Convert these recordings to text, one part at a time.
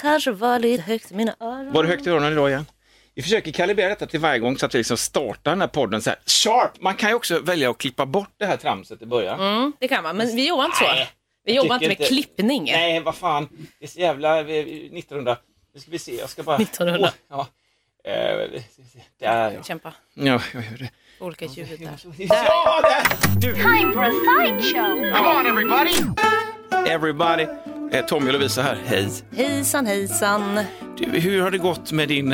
Kanske var lite högt i mina öron. Var det högt i öronen idag igen? Vi försöker kalibrera detta till varje gång så att vi liksom startar den här podden så här sharp. Man kan ju också välja att klippa bort det här tramset i början. Mm, det kan man, men vi jobbar inte så. Nej, Vi jobbar inte med inte- klippning. Nej, vad fan. Det är så jävla... vi- vi- 1900... Nu ska vi se, jag ska bara... 1900. Åh, ja. Eh. Där ja. Kämpa. Ja, jag gör det. Olika ljud där. Ja, där! Du, Time for a sideshow. Come on, everybody. everybody. Eh, Tommy och Lovisa här, hej. Hejsan hejsan. Du, hur har det gått med din...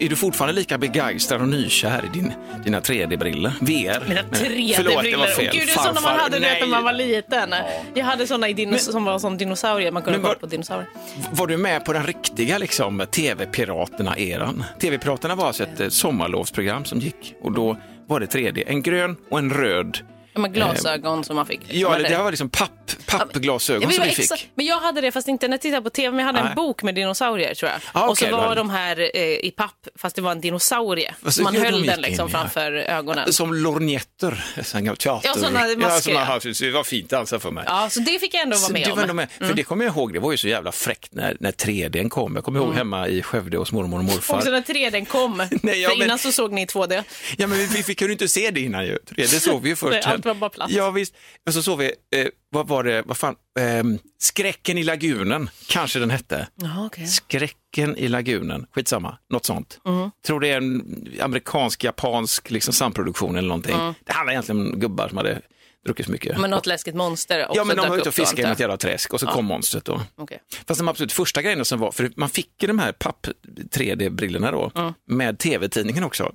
Är du fortfarande lika begeistrad och nykär i din, dina 3D-briller? VR? Mina Förlåt, det 3D-briller. var fel. Åh, Gud, det är sådana man hade när man var liten. Jag hade såna i dinos- som var som dinosaurier. Man kunde kolla på dinosaurier. Var du med på den riktiga liksom, TV-piraterna-eran? TV-piraterna var alltså ett eh, sommarlovsprogram som gick och då var det 3D. En grön och en röd. Ja, men glasögon som man fick. Ja, det, det var liksom papp, pappglasögon som vi fick. Men jag hade det, fast inte när jag tittade på tv, men jag hade Nej. en bok med dinosaurier tror jag. Ah, och så var hade- de här eh, i papp, fast det var en dinosaurie. Fast Så man ja, de höll gick den liksom in, ja. framför ögonen. Som lorgnetter, gammal teater. Ja, såna masker, Ja, såna ja. här, det var fint alltså för mig. Ja, så det fick jag ändå vara Så med du om. var med. För det kommer jag ihåg, det var ju så jävla fräckt när, när 3D kom. Jag kommer ihåg hemma i Skövde hos mormor och morfar. Också när 3D kom. Nej, ja, För men- innan så såg ni i 2D. Ja, men vi, vi, vi kunde ju inte se det innan ju. 3D såg vi ju först. Allt var bara platt. Ja, visst. Och så såg vi, eh, vad var det, vad fan, ehm, Skräcken i lagunen, kanske den hette. Jaha, okej. Skräcken i lagunen, skitsamma, något sånt. Mm. Tror det är en amerikansk-japansk liksom, samproduktion eller någonting. Det handlar egentligen om gubbar som hade druckit så mycket. Mm. Men något läskigt monster också ja, men de var ute och fiskade i något jävla träsk och så kom monstret då. Okej. Fast de absolut första grejerna som var, för man fick ju de här papp 3D-brillorna då, med tv-tidningen också.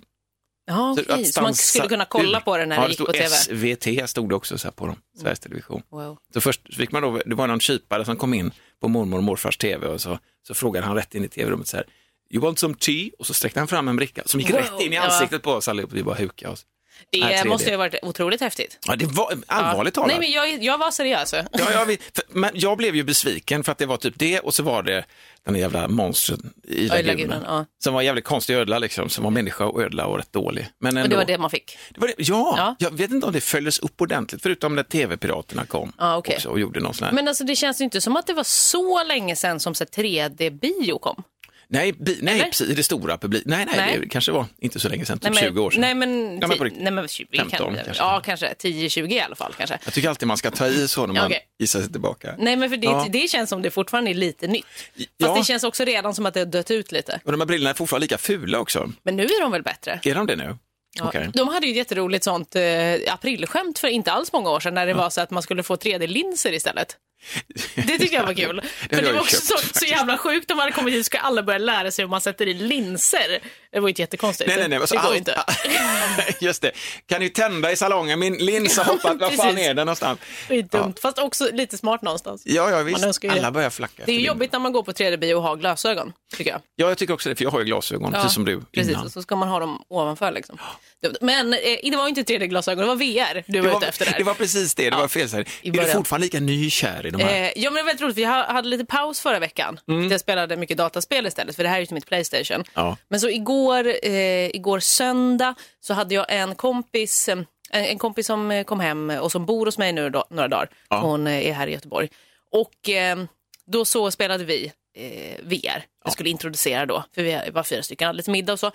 Ja, Så okej. att Så man stansa skulle kunna kolla på det när ja, det gick på tv? Mm. SVT stod det också så på dem, Sveriges Television. Wow. Så först fick man då, det var någon kypare som kom in på mormor och morfars tv och så, så frågade han rätt in i tv-rummet så här, you want some tea? Och så sträckte han fram en bricka som gick Wow, rätt in i ja. ansiktet på oss allihop, vi bara hukade oss. Det Nej, 3D. måste ju ha varit otroligt häftigt. Ja, det var allvarligt talat. Nej, men jag, jag var seriös. Ja, jag, för, men jag blev ju besviken för att det var typ det och så var det den där jävla monstret i Ja, lagunen. ja. Som var en jävligt konstig ödla liksom, som var människa och ödla och rätt dålig. Men ändå, Och det var det man fick. Det var det, ja, Ja. jag vet inte om det följdes upp ordentligt, förutom när tv-piraterna kom Ja, också och gjorde någon sån här. Men alltså, det känns ju inte som att det var så länge sedan som så här 3D-bio kom. Nej, bi, nej precis, i det stora publik. Nej, nej, Nej. det kanske var inte så länge sedan, typ Nej, men, 20 år sedan. Nej, men, Ja, men på nej, men 20, 15 kan, kanske. Ja, kanske 10-20 i alla fall. Kanske. Jag tycker alltid man ska ta i så när man Okej. gissar sig tillbaka. Nej, men för det, Ja. det känns som det fortfarande är lite nytt. Fast Ja. det känns också redan som att det har dött ut lite. Och de här brillorna är fortfarande lika fula också. Men nu är de väl bättre? Är de det nu? Ja, Okej. De hade ju ett jätteroligt sånt eh, aprilskämt för inte alls många år sedan när det var så att man skulle få 3D-linser istället. Det tyckte jag var kul. för det var också så, så jävla sjukt. De hade kommit hit och skulle alla börja lära sig hur man sätter i linser. Det var inte jättekonstigt. Nej, nej, nej. Alltså, det går inte. Just det. Kan ni tända i salongen? Min lins har hoppat. Var fan är den någonstans? Det är dumt, fast också lite smart någonstans. Ja, ja visst. det. Alla börjar flacka. Det är jobbigt när man går på 3D-bio och har glasögon, tycker jag. Ja, jag tycker också det, för jag har ju glasögon, precis som du Precis, innan. och så ska man ha dem ovanför. Liksom. Men eh, det var inte 3D-glasögon, det var VR du var, Det ute efter där. det var precis det, det var fel. Är du fortfarande lika nykär i de här? Eh, ja, men det var väldigt roligt. Vi ha- hade lite paus förra veckan. Jag spelade mycket dataspel istället, för det här är ju inte mitt Playstation. Ja. Men så igår, eh, igår söndag så hade jag en kompis, eh, en, en kompis som eh, kom hem och som bor hos mig nu då, några dagar. Hon eh, är här i Göteborg. Och eh, då så spelade vi eh, VR. Jag skulle introducera då, för vi var fyra stycken, hade lite middag och så.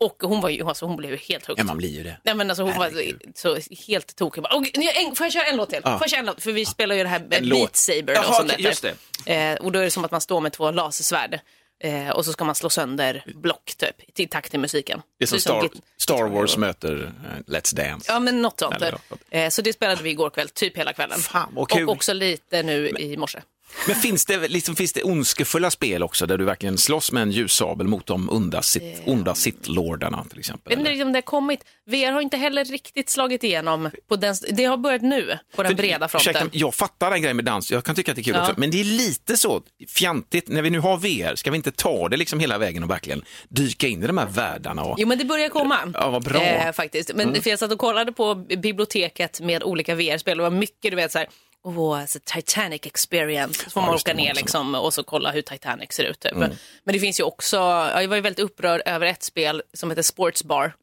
Och hon, var ju, alltså, hon blev ju helt hooked. Ja, man blir ju det. Nej, men alltså, hon var så, så helt tokig. Bara, "Åh, gud, en, får jag köra en låt till? Får jag köra en låt? För vi spelar ju det här En. Beat Saber. Då, Jaha, som okej, det just heter. Eh, och då är det som att man står med två lasersvärd. Eh, och så ska man slå sönder block typ, till takt till musiken. Det är som Star, Star Wars möter eh, Let's Dance. Ja, men något sånt. Eller. Eh, så det spelade vi igår kväll, typ hela kvällen. Fan, kul. och också lite nu i morse. Men finns det, liksom, finns det ondskefulla spel också där du verkligen slåss med en ljussabel mot de onda, sit, onda sittlordarna till exempel? Jag vet inte om det har kommit. VR har inte heller riktigt slagit igenom. På den, det har börjat nu, på den För- breda fronten. Ursäkta, jag fattar en grej med dans, jag kan tycka att det är kul Ja. också, men det är lite så fjantigt, när vi nu har VR, ska vi inte ta det liksom hela vägen och verkligen dyka in i de här världarna? Och... Jo, men det börjar komma. Ja, vad bra. Mm. Eh, faktiskt. Men för jag satt och kollade på biblioteket med olika VR-spel. Det var mycket, du vet, så här, Åh, alltså, Titanic experience. Så får man åka ner liksom, och så kolla hur Titanic ser ut. Typ. Mm. Men det finns ju också, ja, jag var ju väldigt upprörd över ett spel som heter Sports Bar.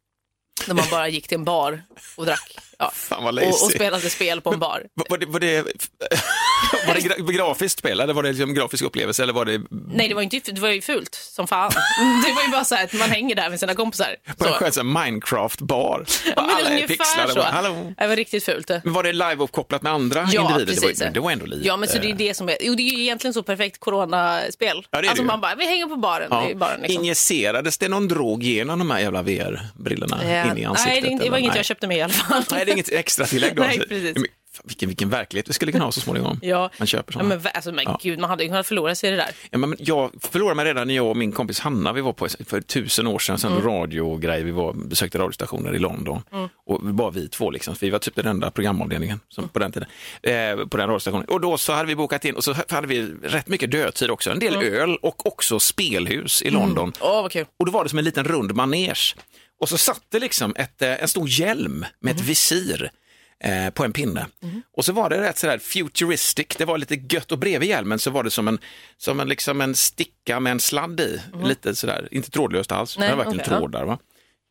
Där man bara gick till en bar och drack. Ja. Och, och spelade spel på en bar. Var det, var det Var det gra- grafiskt spel eller var det liksom grafisk upplevelse? Eller var det Nej, det var, inte, det var ju fult som fan. Det var ju bara så här att man hänger där med sina kompisar. på en skön Minecraft-bar? Ja, Alla är pixlade. så. Hallå. Det var riktigt fult. Men var det live-uppkopplat med andra Ja, individer? precis. Det var, det var ändå lite. Ja, men så det är det som är, jo, det är ju egentligen så perfekt coronaspel. Ja, det är det alltså ju. man bara, vi hänger på baren. Ja. Baren liksom. Injicerades det någon drog genom de här jävla VR-brillorna Eh, in i ansiktet? Nej, det, var eller? inget Nej. jag köpte med i alla fall. Nej, det är inget extra tillägg. Nej, precis. Men, vilken, vilken verklighet vi skulle kunna ha så småningom. Ja. Man köper Ja, sådana. men, vä- alltså, men Ja. gud, man hade kunnat förlora sig i det där. Ja, men jag förlorade mig redan när jag och min kompis Hanna, vi var på för tusen år sedan, sån Mm. radiogrej, vi var, besökte radiostationer i London. Och bara vi två, liksom, för vi var typ den enda programavdelningen som, Mm. på den tiden, eh, på den radiostationen. Och då så hade vi bokat in och så hade vi rätt mycket dödtid också, en del Mm. öl och också spelhus i London. Åh, vad kul. Och då var det som en liten rund manege. Och så satt det liksom ett, eh, en stor hjälm med Mm. ett visir eh, på en pinne. Och så var det rätt sådär futuristic, det var lite gött och bredvid hjälmen så var det som en, som en, liksom en sticka med en sladd i. Lite sådär, inte trådlöst alls, Mm. Nej, det var verkligen okej, ja. trådar. Va?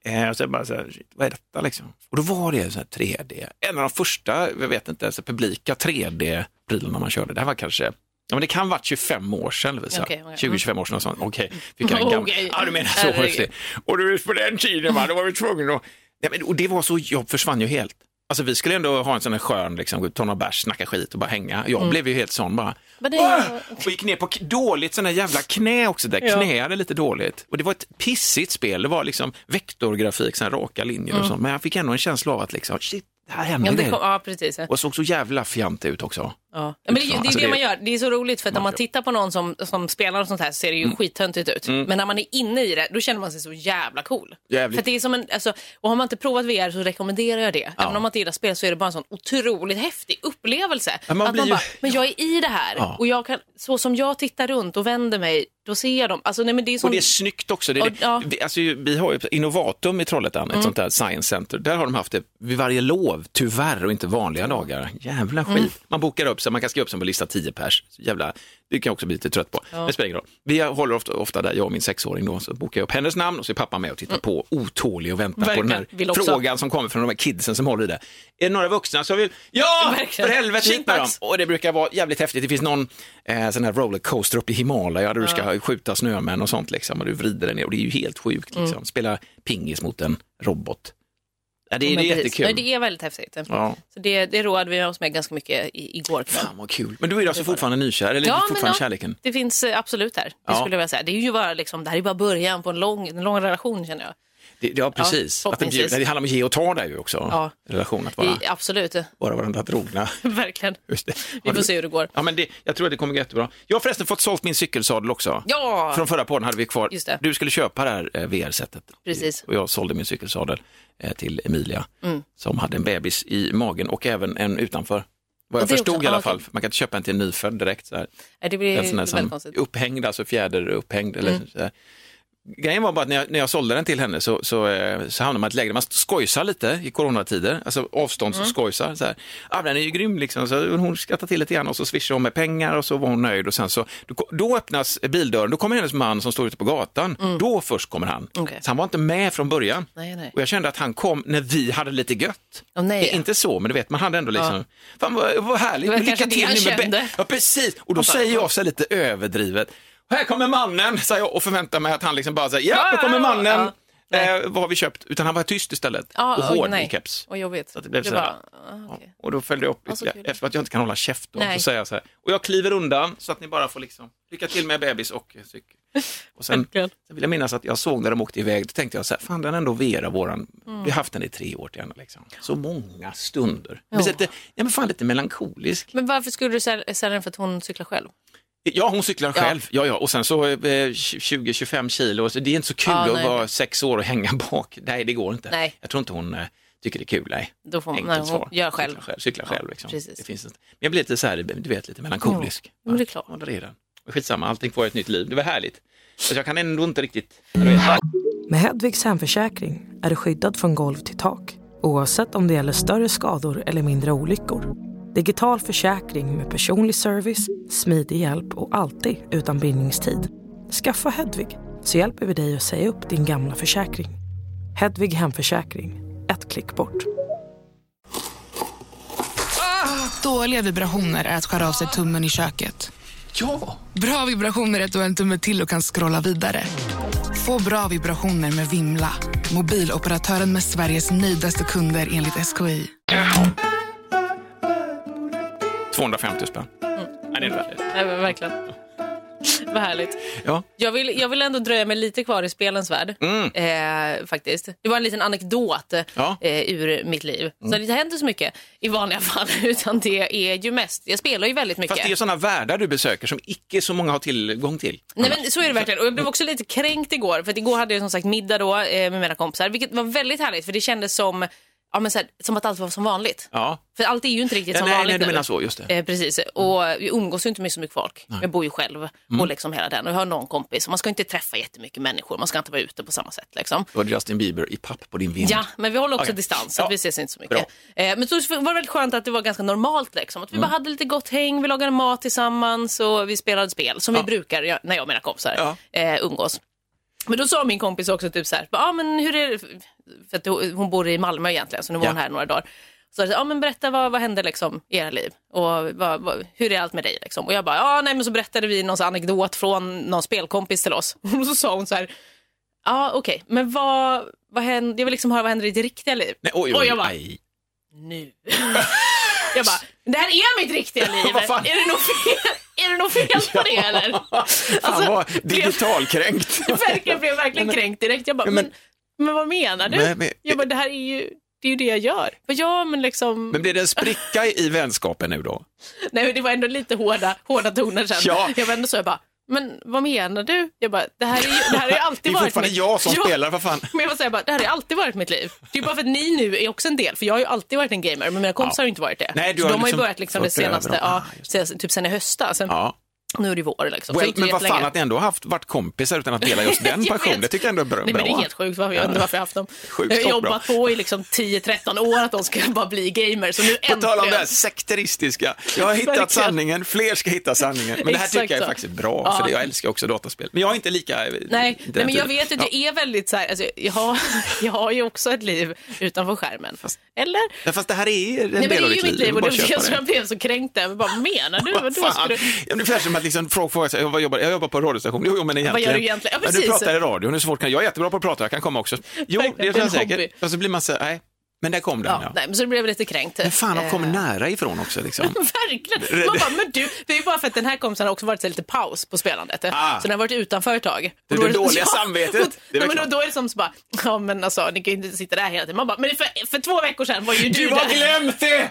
Eh, och så bara så här, vad är detta liksom? Och då var det så här 3D, en av de första, jag vet inte, så publika 3D-prylarna man körde. Det här var kanske Ja, men det kan varit 25 år sedan, Lovisa. Okej, okej. 20-25 år sedan. och sånt. Okej, fick jag en gammal... Okej. Ja, du menar så. Herregud. Och du vet, på den tiden, va, då var vi tvungna att... Ja, men, och det var så, jag försvann ju helt. Alltså vi skulle ändå ha en sån här skön, liksom, ta några bärs, snacka skit och bara hänga. Jag blev ju helt sån bara. Det- "Åh!" Och gick ner på dåligt sån här jävla knä också, där Ja. knäade lite dåligt. Och det var ett pissigt spel, det var liksom vektorgrafik, här raka linjer och sånt. Men jag fick ändå en känsla av att liksom, shit, det här händer Ja, det kom, ja precis. Och såg så jävla fjantig ut också. Ja. Men det, är ju- det är Alltså, det det- man gör. Det är så roligt för att när man tittar på någon som, som spelar och sånt här så ser det Mm. ju skittöntigt ut. Men när man är inne i det, då känner man sig så jävla cool. Jävligt. För att det är som en, alltså, och har man inte provat VR så rekommenderar jag det. Även om man inte gillar spel så är det bara en sån otroligt häftig upplevelse. Ja, man att blir man ju- bara, men jag är i det här Ja. och jag kan, så som jag tittar runt och vänder mig, då ser jag dem. Alltså, nej, men det är som, Och det är snyggt också. Det är det. ja. Mm. Vi, alltså, vi har ju Innovatum i Trollhättan, ett sånt där science center. Där har de haft det vid varje lov, tyvärr, och inte vanliga dagar. Jävla skit. Mm. Man bokar upp sig, man kan skriva upp sig på lista 10 pers. Så Jävla, det kan jag också bli lite trött på. Men det spelar ingen roll. Vi håller ofta, ofta där, jag och min sexåring då, så bokar jag upp hennes namn och så är pappa med och tittar på, otålig och väntar på Mm. Verkligen. den här också. frågan som kommer från de här kidsen som håller i det. Är det några vuxna som vill, ja, Verkligen. för helvete, hit med dem. Och det brukar vara jävligt häftigt. Det finns någon eh, sån här rollercoaster uppe i Himalaya där du ska skjuta snömän och sånt liksom och du vrider den ner och det är ju helt sjukt Mm. liksom. Spela pingis mot en robot. Ja, det, är- Men det är jättekul. Nej, det är väldigt häftigt. Ja. Så det, det roade vi oss med ganska mycket i, igår kväll. Fan vad kul. Men du är alltså fortfarande nykär, eller Ja, men fortfarande ja. kärleken? Det finns eh, absolut där. Det Ja. skulle jag vilja säga. Det är ju bara, liksom, det här är bara början på en lång, en lång relation känner jag. Det, ja, precis. att det, bjuder- det handlar om att ge och ta där ju också. Ja. Relation, att vara, absolut, vara varandra trogna. verkligen. Vi får se hur det går. Ja, men det, jag tror att det kommer gå jättebra. Jag har förresten fått sålt min cykelsadel också. Ja! Från förra podden hade vi kvar. Just det. Du skulle köpa det här eh, VR-sättet. Precis. Och jag sålde min cykelsadel till Emilia Mm. som hade en bebis i magen och även en utanför. Vad jag förstod också? i alla Ah, fall. Man kan inte köpa en till en nyfödd direkt. Så här. Det blir En sån här väldigt som konstigt. upphängd, alltså fjäder upphängd. Eller Mm. så här. Grejen var bara att när jag, när jag sålde den till henne så, så, eh, så hamnade man i ett läge där man skojsar lite i coronatider, alltså avståndsskojsar. Mm. Så här. Ah, den är ju grym liksom, så hon skrattade till lite grann och så swishade hon med pengar och så var hon nöjd och sen så, då, då öppnas bildörren, då kommer hennes man som står ute på gatan, då först kommer han. Mm. Okej. Så han var inte med från början. Nej, nej. Och jag kände att han kom när vi hade lite gött. Åh, nej. Inte så, men du vet, man hade ändå liksom, fan vad, vad härligt, lycka till nu med Ja, precis. Och då säger jag så lite överdrivet, här kommer mannen, säger jag och förväntar mig att han liksom bara säger, ja, här kommer mannen. ja. Eh, vad har vi köpt? Utan han var tyst istället Ja, och hård nej. i keps. Vad jobbigt. Så det blev Du så här, bara, ah, okej. Och då följde jag upp Ja, så ytterligare, kul. efter att jag inte kan hålla käft då, Nej. så säger jag så här, och jag kliver undan så att ni bara får liksom, lycka till med bebis och cykel. Och sen, sen vill jag minnas att jag såg när de åkte iväg, då tänkte jag så här, fan den ändå Vera, våran, Mm. vi har haft den i tre år till henne liksom. Så många stunder. Ja. Men, lite, ja, men fan lite melankolisk. Men varför skulle du sälja den för att hon cyklar själv? Ja, hon cyklar Ja. själv. Ja, ja. Och sen så eh, 20-25 kilo, så det är inte så kul Ja, att vara sex år och hänga bak. Nej, det går inte. Nej. Jag tror inte hon eh, tycker det är kul. Nej. Då får, Enkelt nej, hon svar. gör själv. Cykla själv. Cykla Ja, själv liksom. precis. Det finns inte. Men jag blir lite så här, du vet, lite melankolisk. Ja, men det är klart. Ja, det är den. Skitsamma, allting får ett nytt liv. Det var härligt. Så jag kan ändå inte riktigt... Med Hedvigs hemförsäkring är du skyddad från golv till tak oavsett om det gäller större skador eller mindre olyckor. Digital försäkring med personlig service, smidig hjälp och alltid utan bindningstid. Skaffa Hedvig så hjälper vi dig att säga upp din gamla försäkring. Hedvig hemförsäkring, ett klick bort. Dåliga vibrationer är att skära av sig tummen i köket. Ja! Bra vibrationer är att du har en tumme till och kan scrolla vidare. Få bra vibrationer med Vimla. Mobiloperatören med Sveriges nöjdaste kunder enligt SKI. 250 spänn. Nej, det är det. Nej, men verkligen. Vad härligt. Ja. Jag vill, jag vill ändå dröja mig lite kvar i spelens värld. Eh, faktiskt. Det var en liten anekdot Ja. eh, ur mitt liv. Så det händer inte så mycket i vanliga fall, utan det är ju mest, jag spelar ju väldigt mycket. Fast det är sådana världar du besöker som icke så många har tillgång till. Nej men så är det verkligen. Och jag blev också lite kränkt igår. För att igår hade jag som sagt middag då eh, med mina kompisar. Vilket var väldigt härligt för det kändes som, ja, men så här, som att allt var som vanligt. Ja. För allt är ju inte riktigt Ja, som nej, vanligt nej, du nu. menar så, just det. Eh, precis. Och vi umgås ju inte med så mycket folk. Jag bor ju själv Mm. och liksom hela den. Och jag har någon kompis. Man ska inte träffa jättemycket människor. Man ska inte vara ute på samma sätt liksom. Var det Justin Bieber i papp på din vind. Ja, men vi håller också Okej. distans så Ja. att vi ses inte så mycket. Eh, men så var det väldigt skönt att det var ganska normalt liksom. Att vi Mm. bara hade lite gott häng, vi lagade mat tillsammans och vi spelade spel som vi brukar när jag och mina kompisar Ja. eh, umgås. Men då sa min kompis också typ så här, ja ah, men hur är det, för att hon bor i Malmö egentligen så nu var Ja. hon här några dagar. Så ja ah, men berätta vad, vad hände liksom i era liv och vad, vad, hur är allt med dig liksom? Och jag bara, ja ah, nej men så berättade vi någon anekdot från någon spelkompis till oss. Och så sa hon så här, ja okej, men vad, vad hände, jag vill liksom höra vad händer i ditt riktiga liv. Nej, oj, oj, och jag bara, aj. nu. jag bara, det här är mitt riktiga liv. Är det något fel, är det något fel på det eller? Alltså, vad blev- digitalkränkt. Jag verkligen blev verkligen kränkt direkt. Jag bara, men- men, men, vad menar du? Men- men- jag bara, det här är ju, det är ju det jag gör. Ja, men liksom, Men blir det en spricka i vänskapen nu då? nej, det var ändå lite hårda, hårda toner sen. Ja. Jag var ändå så, jag bara, men vad menar du? Jag bara, det här, är ju, det här har ju Det alltid är varit fortfarande mitt... jag som Ja. spelar, vad fan. Men jag bara, det här har ju alltid varit mitt liv. Det är ju bara för att ni nu är också en del, för jag har ju alltid varit en gamer, men mina kompisar har ju inte varit det. Nej, du så har de har ju liksom börjat liksom det senaste, ja, Ah, typ sen i höstas. Sen, Ja. Nu är det vår liksom. Well, men vad fan jättelänge. att ni ändå har haft, varit kompisar utan att dela just den passionen, det tycker jag ändå är bra. Nej, men det är helt sjukt. Varför, jag inte varför jag har haft dem. Sjukt jag har jobbat på i liksom 10-13 år att de ska bara bli gamers. Så nu På tal om det här sekteristiska. Jag har hittat sanningen, fler ska hitta sanningen. Men det här tycker jag är faktiskt bra, Ja. för det, jag älskar också dataspel. Men jag är inte lika... Nej, nej, men jag vet att jag är väldigt så här, alltså, jag, har, jag har ju också ett liv utanför skärmen. Eller? Ja, fast det här är en Nej, men det del av är ju ditt mitt liv. liv och det var jag blev så kränkt där. Bara, menar du? Vad fan? ska du? Ja, Ungefär som att liksom, folk frågar sig, vad jobbar, jag jobbar på radiostation. Jo, jo, men egentligen. gör du egentligen? Ja, du precis. pratar i radio, hur svårt kan jag? Jag är jättebra på att prata, jag kan komma också. Jo, det är jag en säker. hobby. Och så blir man så, nej, men där kom den Ja, ja. nej, så blev jag lite kränkt. Men fan, de kommer Eh, nära ifrån också liksom. Verkligen. Man bara, men du, det är ju bara för att den här kompisen har också varit lite paus på spelandet. Ah. Så den har varit utanför ett tag. Det är det dåliga ja, samvetet. Det nej, men då, då är det som så bara, ja men alltså ni kan ju inte sitta där hela tiden. Man bara, men för, för två veckor sedan var ju du, Du har där glömt det!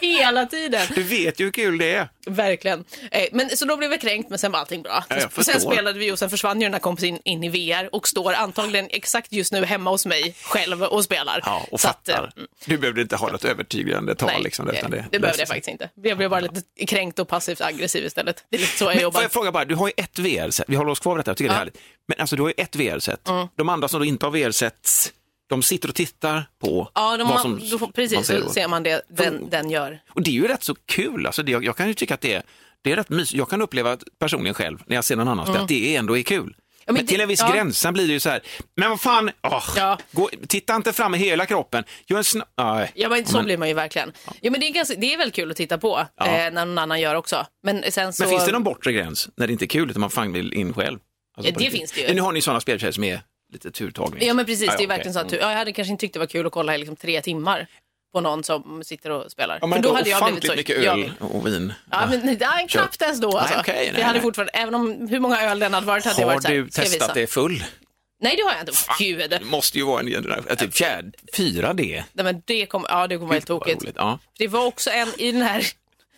hela tiden. Du vet ju hur kul det är. Verkligen. Eh, men, så då blev jag kränkt men sen var allting bra. Ja, sen förstår. spelade vi och sen försvann ju den här kompisen in, in i VR och står antagligen exakt just nu hemma hos mig själv och spelar. Ja, och Så att, fattar. Eh, Du behövde inte ha något övertygande tal Nej, liksom. det, Utan det, det, behövde jag faktiskt inte. Jag blev bara lite kränkt och passivt aggressiv istället. Det är lite så jag Men jobbar. får jag fråga bara, du har ju ett VR-set, vi håller oss kvar vid detta, jag tycker det är Ja. härligt. Men alltså du har ju ett VR-set, de andra som då inte har VR-set, de sitter och tittar på Ja, vad har- som då får, man precis, ser så då. ser man det den, den gör. Och det är ju rätt så kul, alltså det, jag, jag kan ju tycka att det är, det är rätt mysigt. Jag kan uppleva personligen själv, när jag ser någon annan spela, att det ändå är kul. Men men, till en viss ja. gräns, sen blir det ju så här, men vad fan, åh, Ja. gå, titta inte fram med hela kroppen, gör en nej. Ja, men så blir man ju verkligen. Ja, men det, är ganska, det är väldigt kul att titta på eh, när någon annan gör också. Men sen så... Men finns det någon bortre gräns när det inte är kul utan man fan vill in själv? Alltså Ja, det finns det ju. Men nu har ni sådana speltjejer som är lite turtagning. Ja, men precis. Det är verkligen så att ja, jag hade kanske inte tyckt det var kul att kolla i liksom tre timmar på någon som sitter och spelar. Ja, men För då hade jag blivit så... mycket öl Ja, och vin. Ja, men nej, knappt ens då. Alltså. Nej, okej, nej, det hade nej. fortfarande, även om hur många öl den hade varit hade har varit så här, du testat det full? Nej, det har jag inte. Gud. Det måste ju vara en generation, typ fjärde, fyra D. Nej, men det kommer ja, det kommer vara helt tokigt. Ja. Det var också en i den här,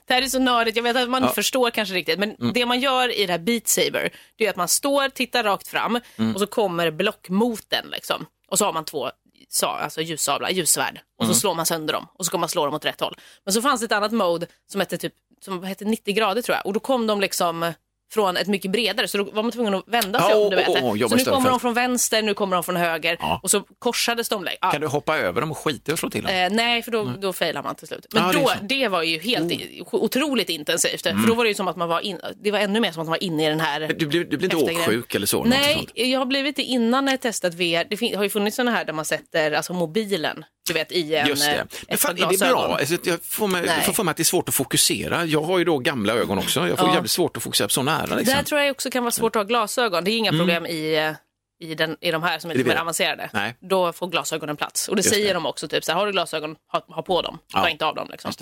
det här är så nördigt, jag vet att man inte förstår kanske riktigt, men Mm. det man gör i det här Beat Saber, det är att man står, tittar rakt fram Mm. och så kommer block mot den liksom. Och så har man två sa, alltså ljussablar, ljussvärd och Mm. så slår man sönder dem och så kommer man slå dem åt rätt håll. Men så fanns det ett annat mode som hette typ, som hette 90 grader tror jag och då kom de liksom från ett mycket bredare, så då var man tvungen att vända sig Ja, om. Du vet. åh, jobba så nu kommer de från vänster, nu kommer de från höger Ja. och så korsades de. Ja, Kan du hoppa över dem och skita att slå till dem? Eh, nej, för då, då failar man till slut. Men det är då, så. det, var ju helt i- otroligt intensivt. För då var det ju som att man var in, det var ännu mer som att man var inne i den här Du blir, du blir inte åksjuk eller så? Nej, jag har blivit det innan när jag testat VR. Det har ju funnits sådana här där man sätter alltså mobilen du vet, i en, Just eh, det. Men ett fan, är det bra? Alltså, jag får mig, jag får för mig att det är svårt att fokusera. Jag har ju då gamla ögon också. Jag får Ja. jävligt svårt att fokusera på så nära. Det Liksom. här tror jag också kan vara svårt att ha glasögon. Det är inga problem i, eh, i, den, i de här som är lite mer avancerade. Nej. Då får glasögonen plats. Och det Just säger det. de också, typ så här, har du glasögon, ha, ha på dem. Ta Ja. inte av dem. Liksom.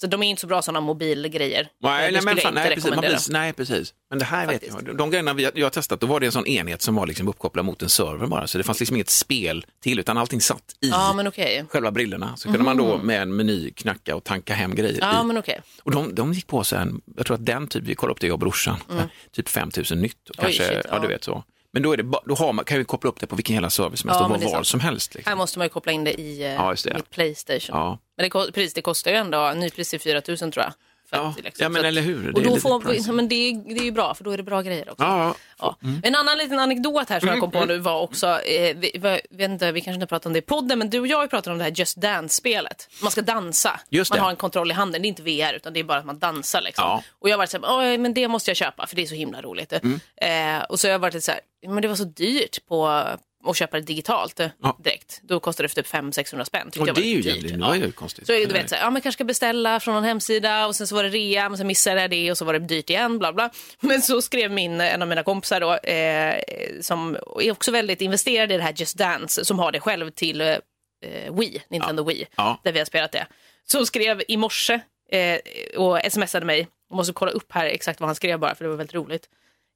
Så de är inte så bra sådana mobilgrejer. Nej, Det nej, men fan, nej, precis, blir, nej, precis. Men det här Faktiskt. vet jag. De grejerna vi, jag har testat, då var det en sån enhet som var liksom uppkopplad mot en server bara. Så det fanns liksom inget spel till, utan allting satt i Ja, men okej. själva brillorna. Så kunde man då med en meny knacka och tanka hem grejer Ja, i. men okej. Och de, de gick på sen, jag tror att den typ, vi kollade upp det jag och brorsan, typ 5000 nytt. Och Mm. Oj, kanske, shit, ja. ja. du vet så. Men då, är det, ba- då har man, kan vi koppla upp det på vilken hela service som helst Ja, och var, som helst. Liksom. Här måste man ju koppla in det i eh, Ja, det. mitt Playstation. Ja. Men det, precis, det kostar ju ändå, nypris är 4 000 tror jag. Ja, liksom, ja, men eller hur, det Och då lite får men det, är, det är ju bra, för då är det bra grejer också. Ja, ja. Ja. En annan liten anekdot här som jag kom på nu var också, eh, vi, vi, inte, vi kanske inte pratar om det i podden, men du och jag pratat om det här Just Dance-spelet. Man ska dansa, man det. har en kontroll i handen, det är inte VR utan det är bara att man dansar. Liksom. Ja. Och jag har varit så här, "Oj, men det måste jag köpa för det är så himla roligt. Mm. Eh, och så har jag varit lite så här, men det var så dyrt på att köpa det digitalt eh, Ja. direkt. Då kostar det typ 500-600 spänn. Och var det är ju jävligt, det var ju konstigt. Så det, du vet, så här, ja, men kanske ska beställa från någon hemsida och sen så var det rea, men sen missade jag det och så var det dyrt igen, bla bla. Men så skrev min, en av mina kompisar då, eh, som är också väldigt investerad i det här Just Dance, som har det själv till eh, Wii, Nintendo Wii, Ja. där vi har spelat det. Så skrev i morse eh, och smsade mig, jag måste kolla upp här exakt vad han skrev bara, för det var väldigt roligt.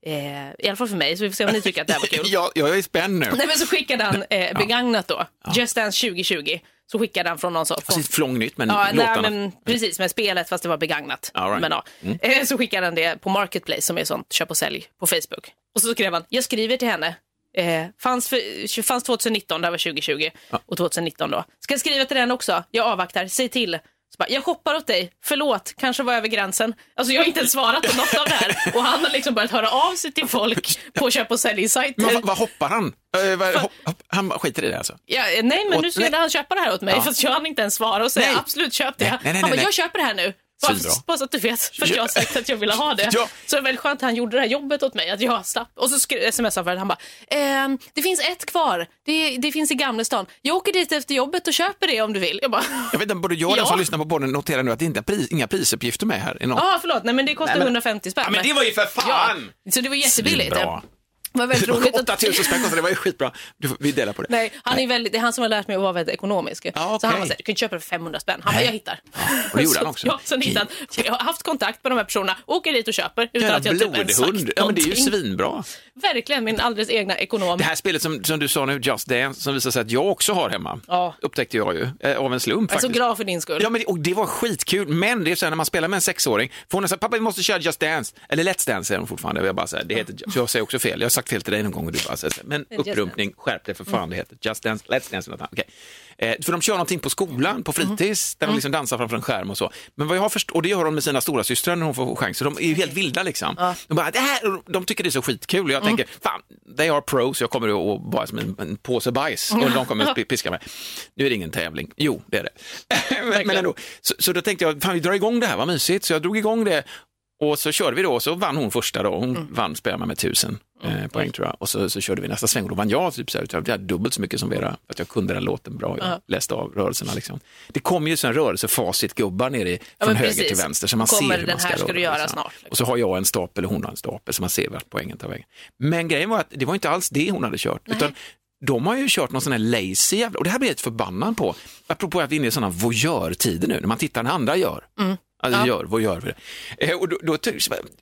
Eh, I alla fall för mig, så vi får se om ni tycker att det här var kul. Ja, jag är spänd nu. Nej men så skickade han eh, begagnat då, Just Dance 2020, så skickade han från någon sorts... Alltså, ett flång nytt, men Ja, nej, låtarna. men precis med spelet fast det var begagnat. Right. men, ja. Eh, Så skickade han det på Marketplace som är sånt köp och sälj på Facebook. Och så skrev han, jag skriver till henne. Eh, fanns, för, fanns 2019, det här var 2020 och 2019 då. Ska jag skriva till den också? Jag avvaktar, säg till. Bara, jag shoppar åt dig, förlåt, kanske var över gränsen. Alltså jag har inte ens svarat på något av det här. Och han har liksom börjat höra av sig till folk på köp och sälj-sajter. vad, vad hoppar han? Eh, vad, hopp, han skiter i det alltså? Ja, eh, nej, men Åt- nu skulle han köpa det här åt mig, Ja. fast jag hann inte ens svara och säga Nej. absolut köp det. Nej, nej, nej, han bara, jag köper det här nu. Svinbra. bara så att du vet, för att jag har sagt att jag ville ha det. Ja. Så det är väldigt skönt att han gjorde det här jobbet åt mig, att jag slapp. Och så smsade han för han bara, ehm, det finns ett kvar, det, det finns i Gamlestan. Jag åker dit efter jobbet och köper det om du vill. Jag bara, Jag vet inte, både jag och den Ja. som lyssnar på podden noterar nu att det inte är pris, inga prisuppgifter med här. ja förlåt, nej men det kostar Nej, men- 150 spänn. Ja, men det var ju för fan! Ja, så det var jättebilligt. Svinbra. Det var väldigt roligt. att- 8000 spänn kostade det, var ju skitbra. Du, får- vi delar på det. Nej, han är väldigt, det är han som har lärt mig att vara väldigt ekonomisk. Ja, Så han var såhär, du kan köpa det för 500 spänn. Han bara, jag hittar. och det gjorde han Så- också. Ja, sen hittade han. Jag har haft kontakt med de här personerna, åker dit och köper utan Jävla att jag typ ens sagt blodhund. Ja, men det är ju svinbra. Verkligen, min alldeles egna ekonom. Det här spelet som, som du sa nu, Just Dance, som visar sig att jag också har hemma, Ja. upptäckte jag ju eh, av en slump Jag är så faktiskt. glad för din skull. Ja, men det, och det var skitkul, men det är så här när man spelar med en sexåring, för hon här, pappa vi måste köra Just Dance, eller Let's Dance säger hon fortfarande, jag bara så här, det heter, jag säger också fel, jag har sagt fel till dig någon gång och du bara säger så här, men upprumpning, skärp dig för fan, det heter Just Dance, Let's Dance. Okej. Eh, för de kör någonting på skolan, på fritids, där de liksom dansar framför en skärm och så. Men vad jag har förstått, och det gör de med sina stora systrar när hon får chans, så de är ju helt vilda liksom. De, bara, det här, de tycker det är så skitkul och jag tänker, fan, they are pros, jag kommer att vara som en, en påse bajs och de kommer att piska mig. Nu är det ingen tävling, jo det är det. men, men ändå, så, så då tänkte jag, fan vi drar igång det här, vad mysigt, så jag drog igång det och så körde vi då, och så vann hon första då, hon vann spelade med, tusen eh, poäng tror jag. Och så, så körde vi nästa sväng och då vann jag typ så här, jag hade dubbelt så mycket som Vera, att jag kunde den låten bra, jag läste av rörelserna liksom. Det kommer ju sån rörelsefacit-gubbar nere i, från men höger precis. till vänster så man Kommer ser hur den man ska här ska röra göra liksom. snart, liksom. Och så har jag en stapel och hon har en stapel så man ser vart poängen tar vägen. Men grejen var att det var inte alls det hon hade kört, utan de har ju kört någon sån här lazy jävla, och det här blir jag lite förbannad på, apropå att vi är inne i sådana voyeur-tider nu, när man tittar när andra gör. Alltså gör, vad gör vi? Det? Eh, och då, då,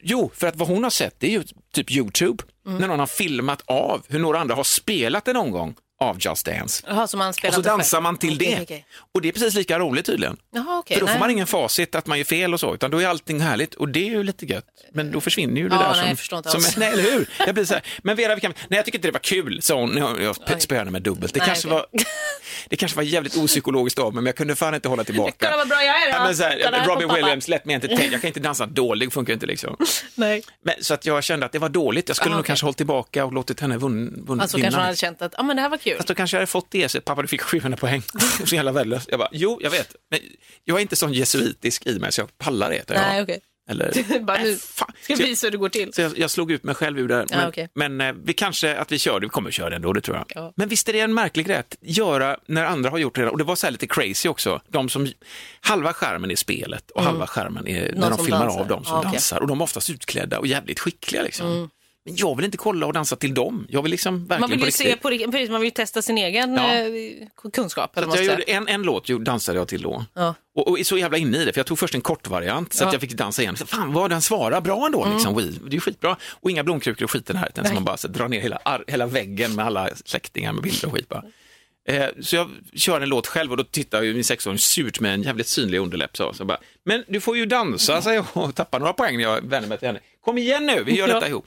jo, för att vad hon har sett det är ju typ YouTube, när någon har filmat av hur några andra har spelat en omgång av Just Dance. Jaha, så man Och spelar så inte själv. dansar man till Okej, det. okej. Och det är precis lika roligt tydligen. Jaha, okej. För då får nej. man ingen facit att man gör fel och så, utan då är allting härligt och det är ju lite gött. Men då försvinner ju det Ja, där nej, som... jag förstår inte som alls. nej, eller hur? Jag blir så här, men Vera, vi kan, nej jag tycker inte det var kul, sa hon. Jag, jag spelade med dubbelt. Det, Nej, kanske okej. var, det kanske var jävligt opsykologiskt av mig, men jag kunde fan inte hålla tillbaka. Kolla vad bra jag är då. Ja, men så här, Kolla här på Robin pappa. Williams, let me entertain. Jag kan inte dansa dålig, funkar inte liksom. Nej. Men, så att jag kände att det var dåligt. Jag skulle nog okej. kanske hållit tillbaka och låtit henne Alltså vinna. kanske man hade känt att, ja men det här var kul. Fast då kanske jag hade fått det, så pappa du fick 700 poäng. så jävla värdelöst. Jag bara, jo, jag vet. Men jag är inte sån jesuitisk i mig så jag pallar det. jag. Nej, okej. Eller, Bara nu fan. ska jag- visa hur det går till. Så jag, jag slog ut mig själv ur det. Men, okej. men eh, vi kanske att vi kör vi kommer köra det ändå, det tror jag. Ja. Men visst är det en märklig grej att göra när andra har gjort det. Och det var så här lite crazy också. De som, halva skärmen är spelet och halva skärmen är när de Mm. filmar dansar. av dem som Ja. Mm. dansar. Och de är oftast utklädda och jävligt skickliga liksom. Men jag vill inte kolla och dansa till dem. Jag vill liksom verkligen Man vill ju se på precis, man vill testa sin egen Ja. eh, kunskap. Eller att jag gjorde en, en låt dansade jag till då. Ja. Och, och så jävla inne i det, för jag tog först en kortvariant så att Ja. jag fick dansa igen. Så, fan vad den svarar bra ändå, Mm. liksom. Wii. Det är ju skitbra. Och inga blomkrukor och skit den här, utan man bara så, drar ner hela, ar- hela väggen med alla släktingar med bilder och skit bara. Eh, så jag kör en låt själv och då tittar ju min sexåring surt med en jävligt synlig underläpp. Så, så bara, men du får ju dansa, säger jag och tappar några poäng när jag vänder mig till henne. Kom igen nu, vi gör Ja. detta ihop.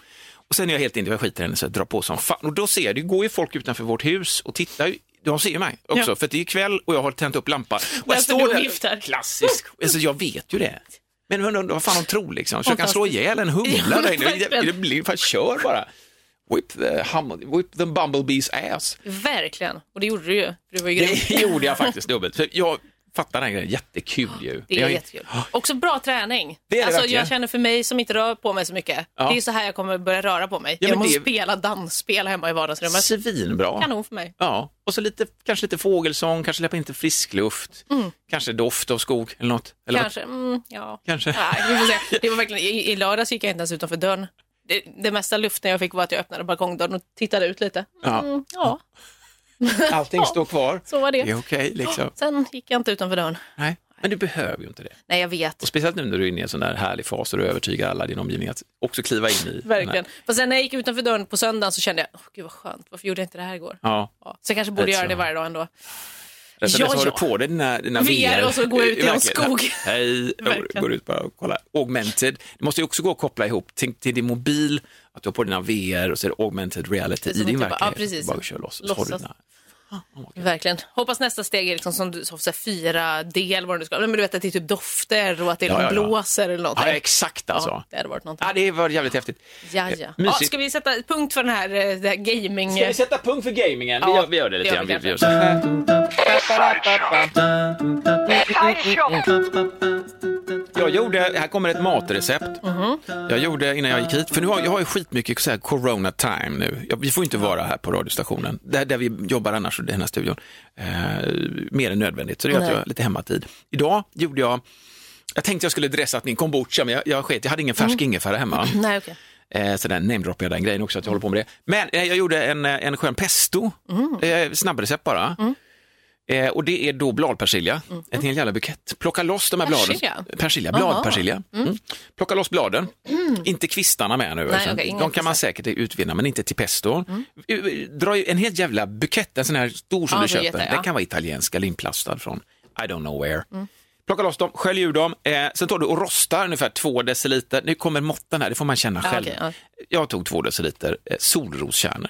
Och sen är jag helt inne, jag skiter i henne så jag drar på som fan. Och då ser det går ju folk utanför vårt hus och tittar, ju- de ser ju mig också, Ja. för det är ju kväll och jag har tänt upp lampan. Och jag står du där, viftar. klassisk, alltså jag vet ju det. Men vad fan de tror liksom, så jag kan slå ihjäl en humla där inne. verkligen. Det blir, fan kör bara. Whip the, hum, whip the bumblebees ass. Verkligen, och det gjorde du ju. Du var ju. Det gjorde jag faktiskt dubbelt. För jag fattar den grejen, jättekul ju. Det är jag, jättekul. Också bra träning. Det är det alltså, verkligen. jag känner för mig som inte rör på mig så mycket. Ja. Det är ju så här jag kommer börja röra på mig. Ja, Genom att det- spela dansspel hemma i vardagsrummet. Svinbra. Kanon för mig. Ja, och så lite, kanske lite fågelsång, kanske släppa in lite friskluft, kanske doft av skog eller något. Eller Kanske, mm, ja. Kanske. Nej. Det var verkligen, i, I lördags gick jag inte ens utanför dörren. Det, det mesta luften jag fick var att jag öppnade balkongdörren och tittade ut lite. Ja. Mm, ja, Allting står kvar. så var Det är det. okej liksom. Sen gick jag inte utanför dörren. Nej, men du behöver ju inte det. Nej, jag vet. Och speciellt nu när du är inne i en sån där härlig fas och du övertygar alla i din omgivning att också kliva in i här- Verkligen. Fast sen när jag gick utanför dörren på söndagen så kände jag, åh gud vad skönt, varför gjorde jag inte det här igår? Ja, Ja. Så jag kanske borde göra så. det varje dag ändå. Som Ja, så har du ja. på dig dina, dina VR och så går jag ut i Verkligen. skog. Verkligen. går ut bara och kollar. Augmented, det måste ju också gå att koppla ihop Tänk till din mobil, att du har på dina VR och så är det augmented reality i din typ- ja, verklighet. precis. Bara kör loss. och så har du Låtsas. Dina- Verkligen. Hoppas nästa steg är liksom som du sa, fyra del vad nu ska Men du vet att det är typ dofter och att det Ja, ja, ja. blåser eller någonting. Ja, exakt alltså. Ja, det hade varit någonting. Ja, det var jävligt häftigt. Ja, Eh, ja. ja, mysigt. ska vi sätta punkt för den här, eh, det här gaming... Ska vi sätta punkt för gamingen? Vi Ja, gör, vi gör det lite grann. Vi, vi vi gör så här. Jag gjorde, här kommer ett matrecept. Mhm. Jag gjorde innan jag gick hit, för nu har jag har ju skitmycket så här corona time nu. Vi får inte vara här på radiostationen, där, där vi jobbar annars, i den här studion, eh, mer än nödvändigt. Så det gör att jag har lite hemmatid. Idag gjorde jag, jag tänkte jag skulle dressat min kombucha, men jag, jag sket, jag hade ingen färsk ingefära hemma. Nej, okej. Eh, så där namedroppar jag den grejen också, att jag håller på med det. Men eh, jag gjorde en, eh, en skön pesto, eh, snabbrecept bara. Eh, och det är då bladpersilja, en hel jävla bukett. Plocka loss de här bladen. Persilja? Persilja, Aha. bladpersilja. Mm. Plocka loss bladen, inte kvistarna med nu. alltså. okej, inga de kan man säkert utvinna, men inte till pesto. Eh, Dra en hel jävla bukett, en sån här stor som Ja, du köper. jätte, ja. Den kan vara italiensk eller inplastad från I don't know where. Plocka loss dem, skölj ur dem, eh, sen tar du och rostar ungefär två deciliter. Nu kommer måtten här, det får man känna själv. okej, ja. Jag tog två deciliter eh, solroskärnor.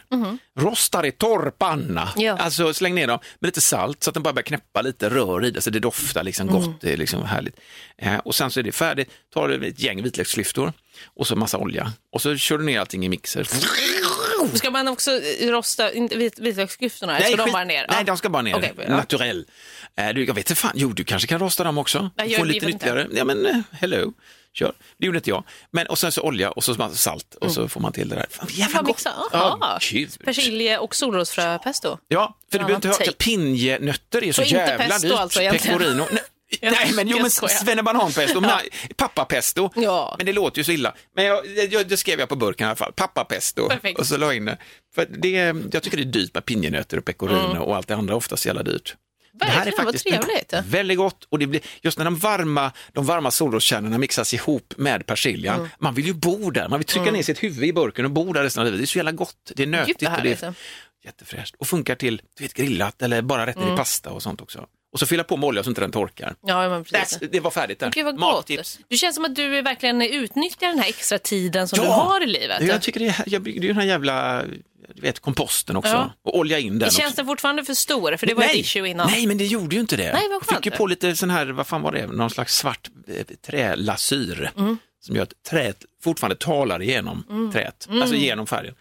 Rostar i torr panna. Ja. Alltså släng ner dem med lite salt så att de bara börjar knäppa lite, rör i det så det doftar liksom gott, det är liksom härligt. Eh, och sen så är det färdigt, tar du ett gäng vitlöksklyftor och så massa olja och så kör du ner allting i mixer. Ska man också eh, rosta inte vit, vitlöksklyftorna? Ska de bara ner? Nej, Ja. de ska bara ner. Ja. Naturell. Eh, du, jag vet inte fan, jo du kanske kan rosta dem också. Nej, Få lite inte. ytterligare. Ja men eh, hello, kör. Det gjorde inte jag. Men och sen så olja och så salt och så får man till det där. Fan, jävla gott. Ja. Persilje och solrosfröpesto. Ja, för du Ja, behöver inte take. pinjenötter är så, Så inte jävla pesto dyrt. alltså. Pecorino. Nej, Nej, men jo, men svennebananpesto, pappapesto. Ja. Men det låter ju så illa. Men jag, jag, det skrev jag på burken i alla fall, pappapesto. Perfekt. Och så la jag in det. För det, jag tycker det är dyrt med pinjenötter och pecorino och allt det andra oftast jävla dyrt. Det här är Mm. Faktiskt trevligt. väldigt gott och det blir, just när de varma, de varma solroskärnorna mixas ihop med persiljan, Mm. man vill ju bo där, man vill trycka ner sitt huvud i burken och bo där resten av livet. Det är så jävla gott, det är nötigt vad och det är jättefräscht och funkar till du vet, grillat eller bara rätter Mm. i pasta och sånt också. Och så fylla på med olja så inte den torkar. Ja, men precis. That's, det var färdigt där. Gud vad gott. Mattips. Du känns som att du verkligen utnyttjar den här extra tiden som Ja. du har i livet. Jag tycker det är, jag bygger ju den här jävla du vet, komposten också Ja. och olja in den. Känns också. den fortfarande för stor? För det var ett issue innan. Nej, men det gjorde ju inte det. Nej, vad fick ju det. på lite sån här, vad fan var det, någon slags svart eh, trälasyr Mm. som gör att träet fortfarande talar igenom träet, alltså genom färgen.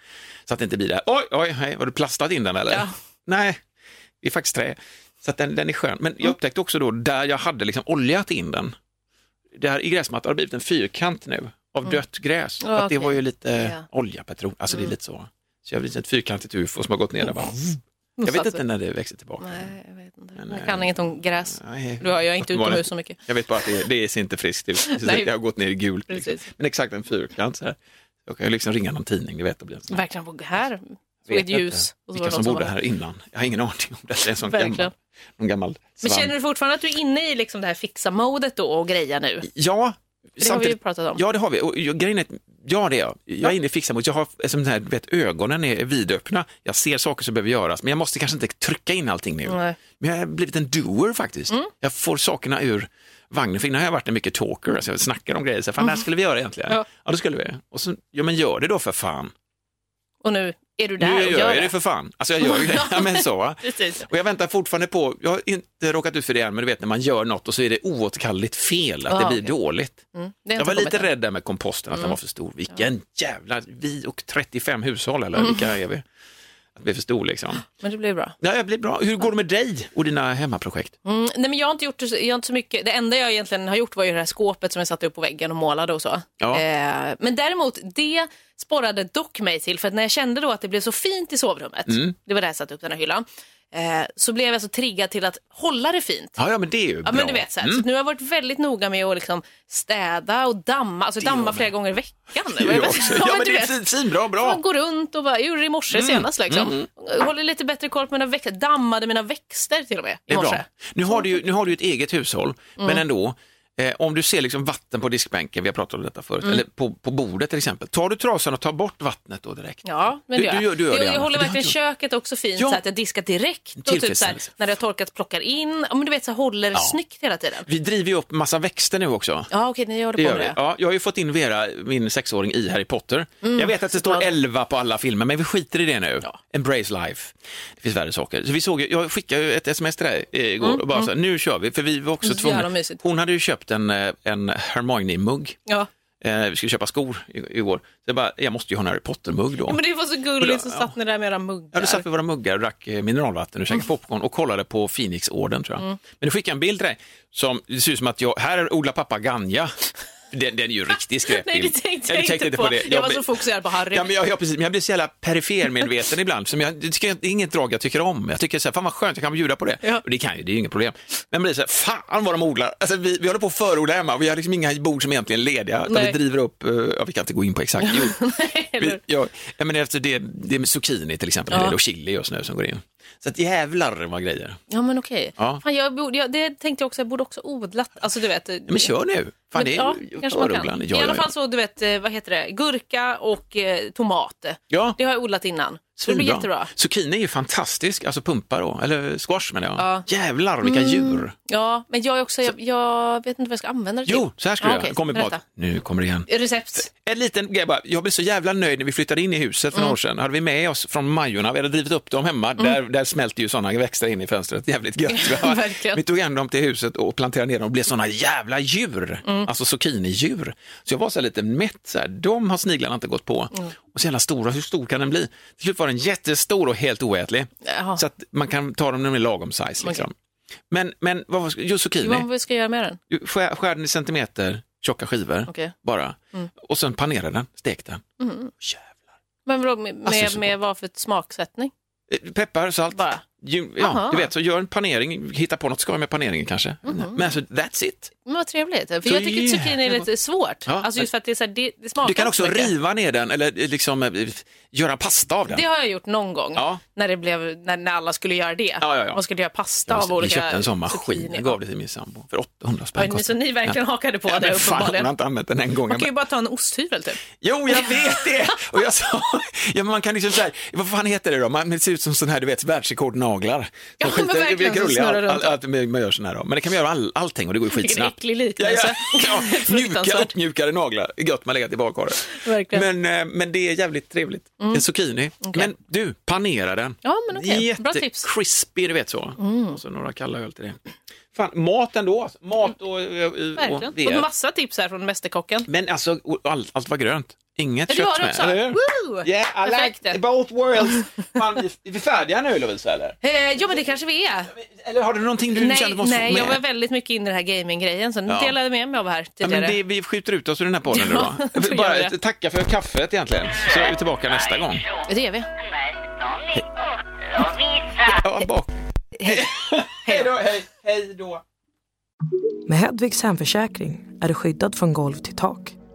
Så att det inte blir där, oj, oj, hej, har du plastat in den eller? Ja. Nej, det är faktiskt trä. Så den, den är skön. Men Mm. jag upptäckte också då, där jag hade liksom oljat in den, det här i gräsmattan har blivit en fyrkant nu av dött gräs. Mm. För att det okej. var ju lite Ja. Mm. olja, petrol, alltså det är lite så. Så jag har ett fyrkantigt ufo som har gått ner där bara. Jag vet inte när det växer tillbaka. Nej, jag vet inte. Men, jag eh, kan inget om gräs. Nej. Du har, jag är inte det- utomhus så mycket. Jag vet bara att det, det ser inte friskt ut. Det har gått ner i gult. Liksom. Men exakt en fyrkant så här. Jag kan ju liksom ringa någon tidning, det vet jag blir en sån här- Verkligen, här vet ett ljus. inte Och Vilka som bodde här innan. Jag har ingen aning om det. Det är sån gammal, någon gammal Men känner du fortfarande att du är inne i liksom det här fixa-modet då och greja nu? Ja, Det har vi ju pratat om. Ja, det har vi. Och jag- grejen är, ja, det är jag. Jag är inne i fixamot. Jag har som den här, vet, ögonen är vidöppna. Jag ser saker som behöver göras, men jag måste kanske inte trycka in allting nu. Nej. Men jag har blivit en doer faktiskt. Mm. Jag får sakerna ur vagnen. För innan har jag varit en mycket talker, alltså jag snackar om grejer. Så, fan, det här skulle vi göra egentligen. Mm. Ja. Ja. det skulle vi. Och så, ja men gör det då för fan. Och nu är du där nu och gör gör jag det för fan. Alltså jag gör ju det. Ja, men så. Och jag väntar fortfarande på, jag har inte råkat ut för det än, men du vet när man gör något och så är det oåterkalleligt fel, att Ah, det blir okej. dåligt. Mm. Det Jag var lite rädd där med komposten, att den var för stor. Vilken jävla, vi och 35 hushåll eller vilka är vi? Att det blir för stor liksom. Men det blir bra. Ja, jag blir bra. Hur går det med dig och dina hemmaprojekt? Mm, nej, men jag har, inte gjort, jag har inte så mycket. Det enda jag egentligen har gjort var ju det här skåpet som jag satte upp på väggen och målade och så. Ja. Eh, men däremot, det sporrade dock mig till, för att när jag kände då att det blev så fint i sovrummet, Mm. det var där jag satte upp den här hyllan, eh, så blev jag så triggad till att hålla det fint. Ja, ja men det är ju Ja, bra. men du vet, så, här. Mm. så nu har jag varit väldigt noga med att liksom städa och damma, alltså Det damma flera gånger i veckan. Jag också. Ja, men det är vet. fin, fin, bra, Man bra. går runt och bara, jag gjorde det i morse Mm. senast liksom. Håller lite bättre koll på mina växter, dammade mina växter till och med Det i är morse. bra. Nu har, du ju, nu har du ett eget hushåll, Mm. men ändå, eh, om du ser liksom vatten på diskbänken, vi har pratat om detta förut, Mm. eller på, på bordet till exempel, tar du trasan och tar bort vattnet då direkt? Ja, men Du- du gör du gör jag. det, jag, Anna. håller verkligen jag köket också fint Ja. så att jag diskar direkt och typ så här, när det har torkat plockar in. Ja, men du vet så här, håller det snyggt hela tiden. Vi driver ju upp massa växter nu också. Ja, okej, ni gör det, Det på gör det. Ja, jag har ju fått in Vera, min sexåring, i Harry Potter. Mm, jag vet att det står såklart. 11 på alla filmer, men vi skiter i det nu. Embrace life. Det finns värre saker. Så vi såg, jag skickade ju ett sms till dig igår och bara så här, nu kör vi, för vi var också Mm, tvungna. Hon hade ju köpt en, eh, en Hermione-mugg. Ja. Eh, vi skulle köpa skor i- igår. Så jag bara, jag måste ju ha en Harry Potter-mugg då. Men det var så gulligt, så Ja. satt ni där med era muggar. Ja, då satt vi våra muggar och drack eh, mineralvatten och käkade popcorn och kollade på Phoenix-orden tror jag. Mm. Men du skickade en bild till dig som det ser ut som att jag, här odlar pappa ganja. Den, den är ju riktigt skräpbild. Nej, det tänkte Ja, jag inte tänkte på. det. Jag var blir- så fokuserad på Harry. Ja, men jag, jag, precis, men jag blir så jävla perifermedveten ibland. Som jag, det, tycker jag, det är inget drag jag tycker om. Jag tycker så här, fan vad skönt, jag kan bjuda på det. Ja. Och det kan ju, det är ju inget problem. Men jag blir så här, fan vad de odlar. Alltså, vi, vi håller på att förodla hemma, vi har liksom inga bord som egentligen är lediga. Utan Nej. vi driver upp, eh, ja, vi kan inte gå in på exakt. Jo. eller Vi, ja, ja, men efter det, det är med zucchini till exempel, Ja. och chili just nu som går in. Så att jävlar vad grejer. Ja, men okej. Ja. Fan, jag borde, jag, det tänkte jag också, jag borde också odlat. Alltså, du vet. Ja, men kör nu. Fan, det är ja, kanske man kan. förodlande. I Ja, alla ja, fall så, du vet, eh, vad heter det, gurka och eh, tomat. Ja, Det har jag odlat innan. Så det blir svinbra. jättebra. Zucchini är ju fantastisk, alltså pumpa då, eller squash menar jag. Ja. Mm. Jävlar vilka djur. Ja, men jag är också, jag, jag vet inte vad jag ska använda det till. Jo, så här ska du Kommer på berätta. att, nu kommer det igen. Recept. En liten grej bara, jag blev så jävla nöjd när vi flyttade in i huset för några år sedan. Hade vi med oss från Majorna, vi hade drivit upp dem hemma, där, där smälter ju sådana växter in i fönstret, jävligt gött. vi tog hem dem till huset och planterade ner dem och blev sådana jävla djur, alltså zucchinidjur. Så jag var så här lite mätt, så här. de har sniglarna inte gått på. Och så jävla stora, hur stor kan den bli? Till slut var den jättestor och helt oätlig. Jaha. Så att man kan ta dem när de är lagom size. Liksom. Men, men vad just zucchini, Vad ska jag göra med den? skär, skär den i centimeter, tjocka skivor Okej. bara. Och sen panera den, stek den. Jävlar. Men vadå, med, Alltså, med, så med vad för smaksättning? Eh, Peppar, salt. Bara? Ja, du vet, så gör en panering, hitta på något skoj med paneringen kanske. Men alltså, that's it. Men vad trevligt. För Så jag tycker zucchini är lite svårt. Ja, alltså just för att det, är så här, det, det smakar Du kan också så mycket. riva ner den eller liksom eh, göra pasta av den. Det har jag gjort någon gång. Ja. När, det blev, när, när alla skulle göra det. Ja. Man skulle göra pasta Jag av måste- vi olika köpte en sån maskin, zucchini. jag gav det till min sambo för 800 spänn. Men så ni verkligen hakade på Ja, det men fan, hon uppenbarligen. har inte använt den en gång. Man kan ju bara ta en osthyvel typ. Jo, jag vet det! Och jag sa, ja, men man kan liksom så här, vad fan heter det då? Man, det ser ut som sån här, du vet, världsrekordnaglar. Ja, De men verkligen, vilka som roliga, snurrar runt. all, all, all, man gör sån här då. Men det kan man göra all, allting och det går ju Vilken skitsnabbt. äcklig Ja, liknelse. ja, ja, mjuka, Fruktansvärt. uppmjukade naglar, gött man lägger badkaret. Verkligen. Men, eh, men det är jävligt trevligt. En zucchini. Men du, panera den. Ja, men. Bra Jätte- tips. Mm. crispy, du vet så. Och så några kalla öl till det. Fan, mat ändå. alltså. Mat och, och, och Verkligen. Fått massa tips här från Mästerkocken. Men alltså, och allt, allt var grönt. Inget Ja, du kött har det med, också. eller hur? Woo! Yeah, I Perfekt. like both worlds. Vi- är vi färdiga nu Lovisa eller? Eh, ja, men det kanske vi är. Eller har du någonting du Nej, kände måste nej få jag med? var väldigt mycket inne i den här gaming-grejen, så nu Ja. delade jag med mig av här Ja, tidigare. men det, vi skjuter ut oss ur den här podden nu Ja, då. då Jag vill gör bara tacka för kaffet egentligen, så är vi tillbaka nästa gång. Det är vi. Ja, bak. Hej. Hej då, hej, hej då. Med Hedvigs hemförsäkring är du skyddad från golv till tak